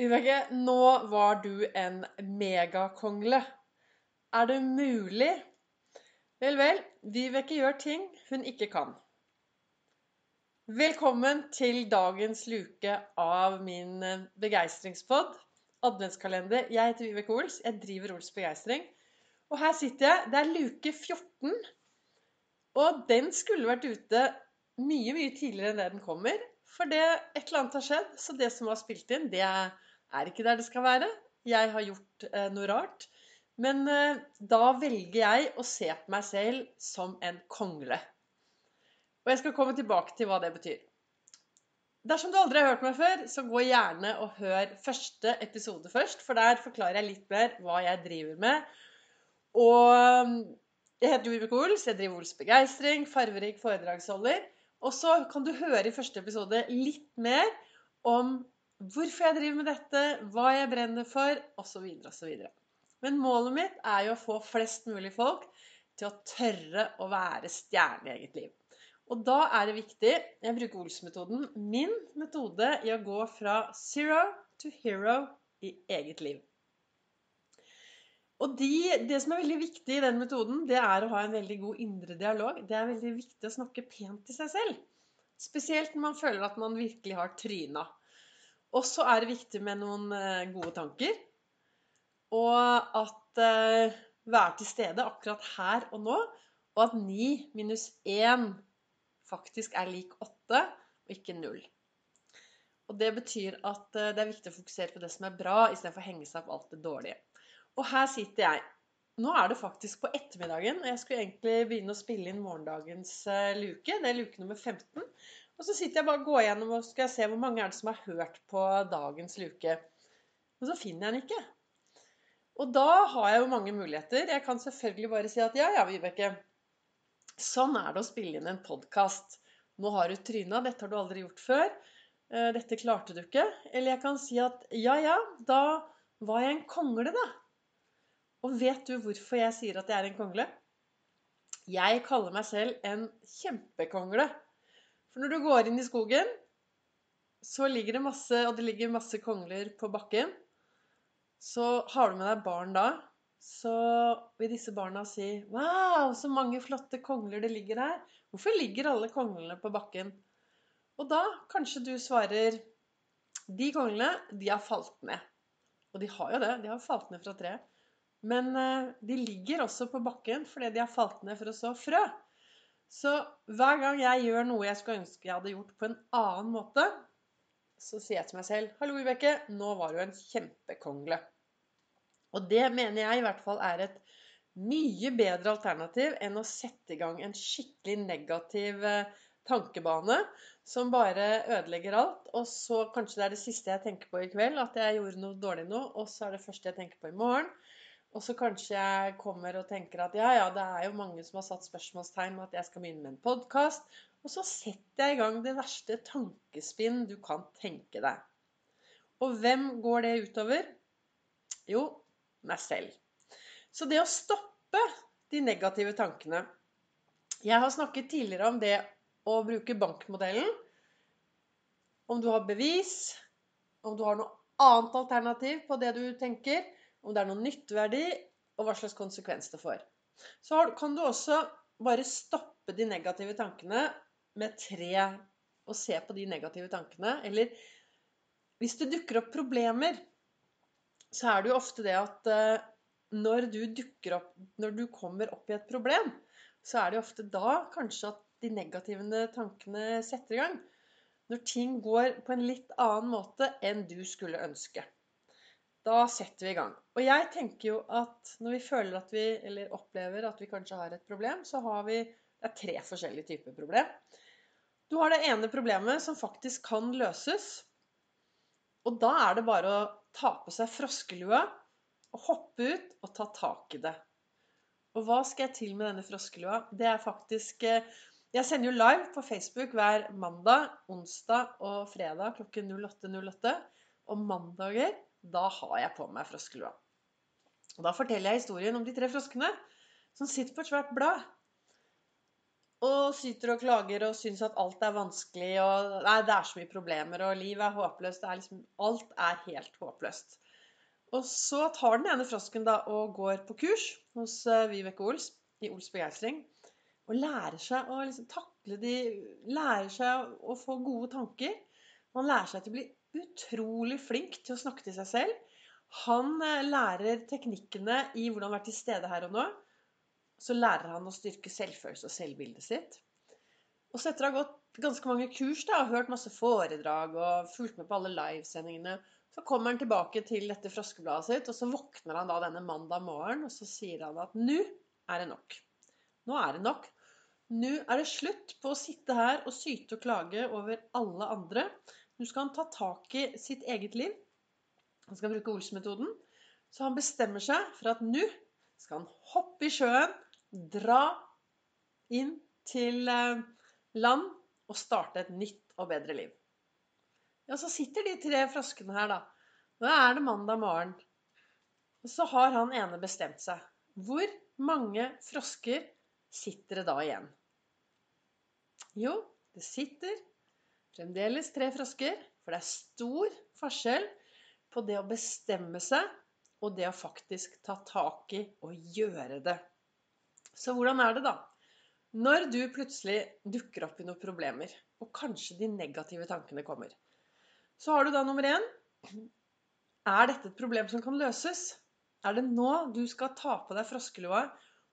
Vibeke, nå var du en megakongle. Er det mulig? Vel, vel. Vibeke gjør ting hun ikke kan. Velkommen til dagens luke av min eh, begeistringspod. Adventskalender. Jeg heter Vibeke Ols. Jeg driver Ols Begeistring. Og her sitter jeg. Det er luke 14. Og den skulle vært ute mye, mye tidligere enn det den kommer. For det, et eller annet har skjedd. Så det som var spilt inn, det er ikke der det skal være. Jeg har gjort eh, noe rart. Men eh, da velger jeg å se på meg selv som en kongle. Og jeg skal komme tilbake til hva det betyr. Dersom du aldri har hørt meg før, så gå gjerne og hør første episode først. For der forklarer jeg litt mer hva jeg driver med. Og jeg heter Vibeke Ols, jeg driver Ols Begeistring, farverik foredragsholder. Og så kan du høre i første episode litt mer om hvorfor jeg driver med dette, hva jeg brenner for, osv. osv. Men målet mitt er jo å få flest mulig folk til å tørre å være stjerne i eget liv. Og da er det viktig Jeg bruker Ols-metoden. Min metode i å gå fra zero to hero i eget liv. Og de, Det som er veldig viktig i den metoden, det er å ha en veldig god indre dialog. Det er veldig viktig å snakke pent til seg selv. Spesielt når man føler at man virkelig har tryna. Og så er det viktig med noen eh, gode tanker. Og at uh, være til stede akkurat her og nå. Og at 9 minus 1 faktisk er lik 8, og ikke 0. Og det betyr at uh, det er viktig å fokusere på det som er bra, istedenfor å henge seg opp alt det dårlige. Og her sitter jeg. Nå er det faktisk på ettermiddagen, og jeg skulle egentlig begynne å spille inn morgendagens uh, luke. Det er luke nummer 15. Og så sitter jeg bare og går gjennom og skal se hvor mange er det som har hørt på dagens luke. Men så finner jeg den ikke. Og da har jeg jo mange muligheter. Jeg kan selvfølgelig bare si at ja, ja, Vibeke. Sånn er det å spille inn en podkast. Nå har du tryna, dette har du aldri gjort før. Eh, dette klarte du ikke. Eller jeg kan si at ja, ja, da var jeg en kongle, da. Og vet du hvorfor jeg sier at jeg er en kongle? Jeg kaller meg selv en kjempekongle. For når du går inn i skogen, så ligger det masse, og det ligger masse kongler på bakken. Så har du med deg barn da, så vil disse barna si Wow, så mange flotte kongler det ligger her. Hvorfor ligger alle konglene på bakken? Og da kanskje du svarer De konglene, de har falt ned. Og de har jo det. De har falt ned fra treet. Men eh, de ligger også på bakken fordi de har falt ned for å så frø. Så hver gang jeg gjør noe jeg skulle ønske jeg hadde gjort på en annen måte, så sier jeg til meg selv 'Hallo, Vibeke, nå var du en kjempekongle'. Og det mener jeg i hvert fall er et mye bedre alternativ enn å sette i gang en skikkelig negativ eh, tankebane som bare ødelegger alt. Og så kanskje det er det siste jeg tenker på i kveld, at jeg gjorde noe dårlig nå, og så er det første jeg tenker på i morgen. Og så kanskje jeg kommer og tenker at ja, ja, det er jo mange som har satt spørsmålstegn med at jeg skal begynne med en podkast. Og så setter jeg i gang det verste tankespinn du kan tenke deg. Og hvem går det utover? Jo, meg selv. Så det å stoppe de negative tankene Jeg har snakket tidligere om det å bruke bankmodellen. Om du har bevis, om du har noe annet alternativ på det du tenker om det er noen nytteverdi, og hva slags konsekvens det får. Så kan du også bare stoppe de negative tankene med tre og se på de negative tankene. Eller hvis det dukker opp problemer, så er det jo ofte det at eh, når du dukker opp Når du kommer opp i et problem, så er det jo ofte da kanskje at de negative tankene setter i gang. Når ting går på en litt annen måte enn du skulle ønske. Da setter vi i gang. Og jeg tenker jo at når vi føler at vi, eller opplever at vi kanskje har et problem, så har vi Det er tre forskjellige typer problem. Du har det ene problemet som faktisk kan løses. Og da er det bare å ta på seg froskelua og hoppe ut og ta tak i det. Og hva skal jeg til med denne froskelua? Det er faktisk eh, Jeg sender jo live på Facebook hver mandag, onsdag og fredag klokken 08.08. 08. Og mandager da har jeg på meg froskelua. Og da forteller jeg historien om de tre froskene som sitter på et svært blad. og syter og klager og syns at alt er vanskelig og Nei, det er så mye problemer, og livet er håpløst. Er liksom, alt er helt håpløst. Og så tar den ene frosken da og går på kurs hos uh, Vibeke Ols i Ols begeistring. Og lærer seg å liksom takle de Lærer seg å få gode tanker. Man lærer seg til å bli utrolig flink til å snakke til seg selv. Han uh, lærer teknikkene i hvordan være til stede her og nå så lærer han å styrke selvfølelse og selvbildet sitt. Og så etter å ha gått ganske mange kurs da, og hørt masse foredrag og fulgt med på alle livesendingene, så kommer han tilbake til dette froskebladet sitt, og så våkner han da denne mandag morgen, og så sier han at nå er det nok. Nå er det nok. Nå er det slutt på å sitte her og syte og klage over alle andre. Nå skal han ta tak i sitt eget liv. Han skal bruke Ols-metoden. Så han bestemmer seg for at nå skal han hoppe i sjøen dra inn til eh, land og starte et nytt og bedre liv. Ja, så sitter de tre froskene her, da. Nå er det mandag morgen. Og så har han ene bestemt seg. Hvor mange frosker sitter det da igjen? Jo, det sitter fremdeles tre frosker. For det er stor forskjell på det å bestemme seg og det å faktisk ta tak i og gjøre det. Så hvordan er det, da? Når du plutselig dukker opp i noen problemer, og kanskje de negative tankene kommer, så har du da nummer én Er dette et problem som kan løses? Er det nå du skal ta på deg froskelua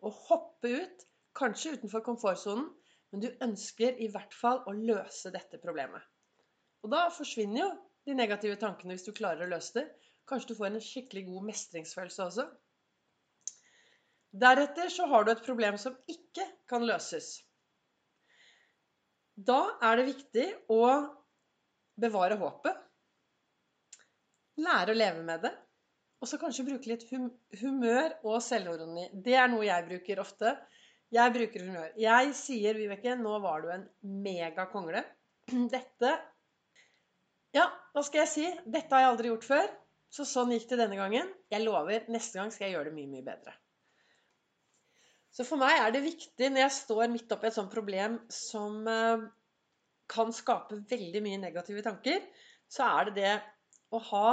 og hoppe ut, kanskje utenfor komfortsonen, men du ønsker i hvert fall å løse dette problemet? Og da forsvinner jo de negative tankene hvis du klarer å løse det. Kanskje du får en skikkelig god mestringsfølelse også. Deretter så har du et problem som ikke kan løses. Da er det viktig å bevare håpet. Lære å leve med det. Og så kanskje bruke litt humør og selvironi. Det er noe jeg bruker ofte. Jeg bruker humør. Jeg sier, Vibeke, nå var du en megakongle. Dette Ja, hva skal jeg si? Dette har jeg aldri gjort før. Så sånn gikk det denne gangen. Jeg lover, neste gang skal jeg gjøre det mye, mye bedre. Så for meg er det viktig når jeg står midt oppi et sånt problem som eh, kan skape veldig mye negative tanker, så er det det å ha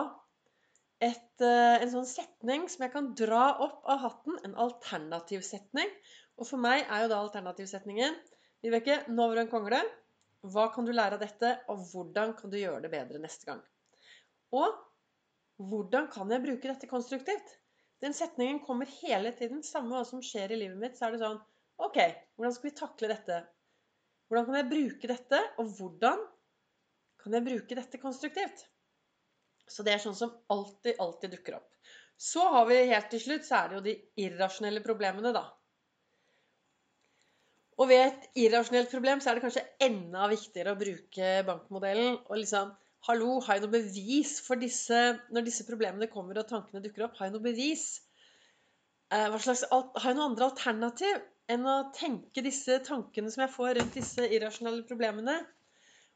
et, eh, en sånn setning som jeg kan dra opp av hatten. En alternativsetning. Og for meg er jo da alternativsetningen Vibeke, nå var du en kongle. Hva kan du lære av dette, og hvordan kan du gjøre det bedre neste gang? Og hvordan kan jeg bruke dette konstruktivt? Den setningen kommer hele tiden. Samme hva som skjer i livet mitt, så er det sånn OK, hvordan skal vi takle dette? Hvordan kan jeg bruke dette, og hvordan kan jeg bruke dette konstruktivt? Så det er sånn som alltid, alltid dukker opp. Så har vi helt til slutt, så er det jo de irrasjonelle problemene, da. Og ved et irrasjonelt problem så er det kanskje enda viktigere å bruke bankmodellen. og liksom Hallo, har jeg noe bevis for disse Når disse problemene kommer og tankene dukker opp, har jeg noe bevis? Eh, slags, har jeg noe andre alternativ enn å tenke disse tankene som jeg får rundt disse irrasjonelle problemene?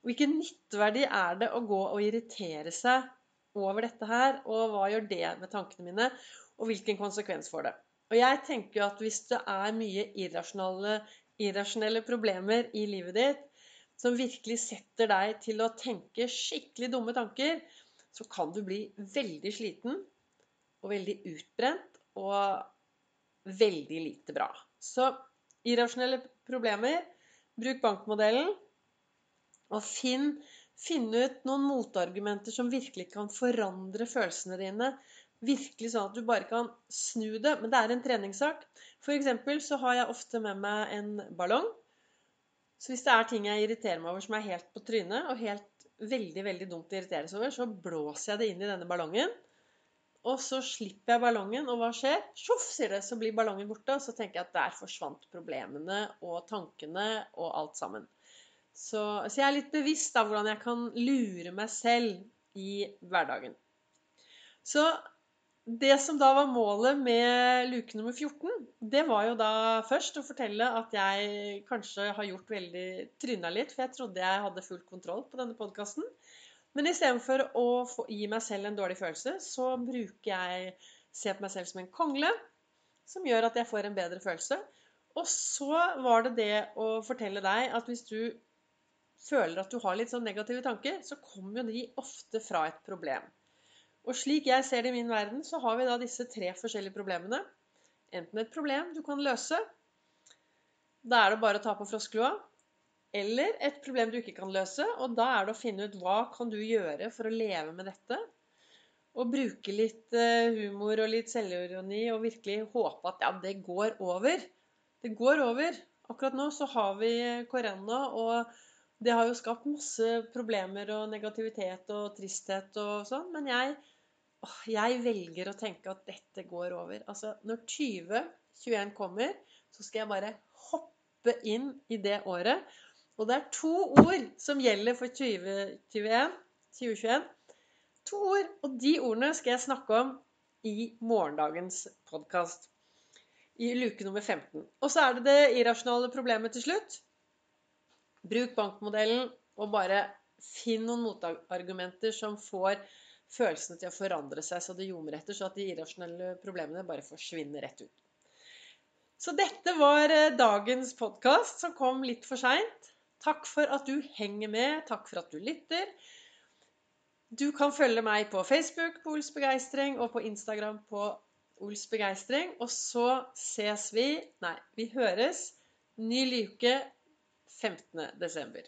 Og Hvilken nytteverdi er det å gå og irritere seg over dette her? Og hva gjør det med tankene mine? Og hvilken konsekvens får det? Og jeg tenker jo at hvis det er mye irrasjonelle, irrasjonelle problemer i livet ditt, som virkelig setter deg til å tenke skikkelig dumme tanker, så kan du bli veldig sliten og veldig utbrent og veldig lite bra. Så irrasjonelle problemer Bruk bankmodellen, og finn, finn ut noen motargumenter som virkelig kan forandre følelsene dine. Virkelig sånn at du bare kan snu det. Men det er en treningssak. For eksempel så har jeg ofte med meg en ballong. Så hvis det er ting jeg irriterer meg over som er helt på trynet, og helt veldig veldig dumt å irritere seg over, så blåser jeg det inn i denne ballongen. Og så slipper jeg ballongen, og hva skjer? Sjoff, sier det, så blir ballongen borte. Og så tenker jeg at der forsvant problemene og tankene og alt sammen. Så, så jeg er litt bevisst av hvordan jeg kan lure meg selv i hverdagen. Så det som da var målet med luke nummer 14, det var jo da først å fortelle at jeg kanskje har gjort veldig tryna litt, for jeg trodde jeg hadde full kontroll på denne podkasten. Men istedenfor å få, gi meg selv en dårlig følelse, så bruker jeg se på meg selv som en kongle, som gjør at jeg får en bedre følelse. og så var det det å fortelle deg at hvis du føler at du har litt sånn negative tanker, så kommer jo de ofte fra et problem. Og slik jeg ser det i min verden, så har vi da disse tre forskjellige problemene. Enten et problem du kan løse, da er det bare å ta på froskelua. Eller et problem du ikke kan løse, og da er det å finne ut hva kan du gjøre for å leve med dette. Og bruke litt eh, humor og litt selvironi og virkelig håpe at ja, det går over. Det går over. Akkurat nå så har vi korona, og det har jo skapt masse problemer og negativitet og tristhet og sånn. Men jeg, jeg velger å tenke at dette går over. Altså, når 2021 kommer, så skal jeg bare hoppe inn i det året. Og det er to ord som gjelder for 2021. 2021. To ord. Og de ordene skal jeg snakke om i morgendagens podkast. I luke nummer 15. Og så er det det irrasjonale problemet til slutt. Bruk bankmodellen, og bare finn noen motargumenter som får følelsene til å forandre seg så det ljomer etter, så at de irrasjonelle problemene bare forsvinner rett ut. Så dette var eh, dagens podkast, som kom litt for seint. Takk for at du henger med. Takk for at du lytter. Du kan følge meg på Facebook på Ols Begeistring og på Instagram på Ols Begeistring. Og så ses vi Nei, vi høres. Ny luke 15. desember.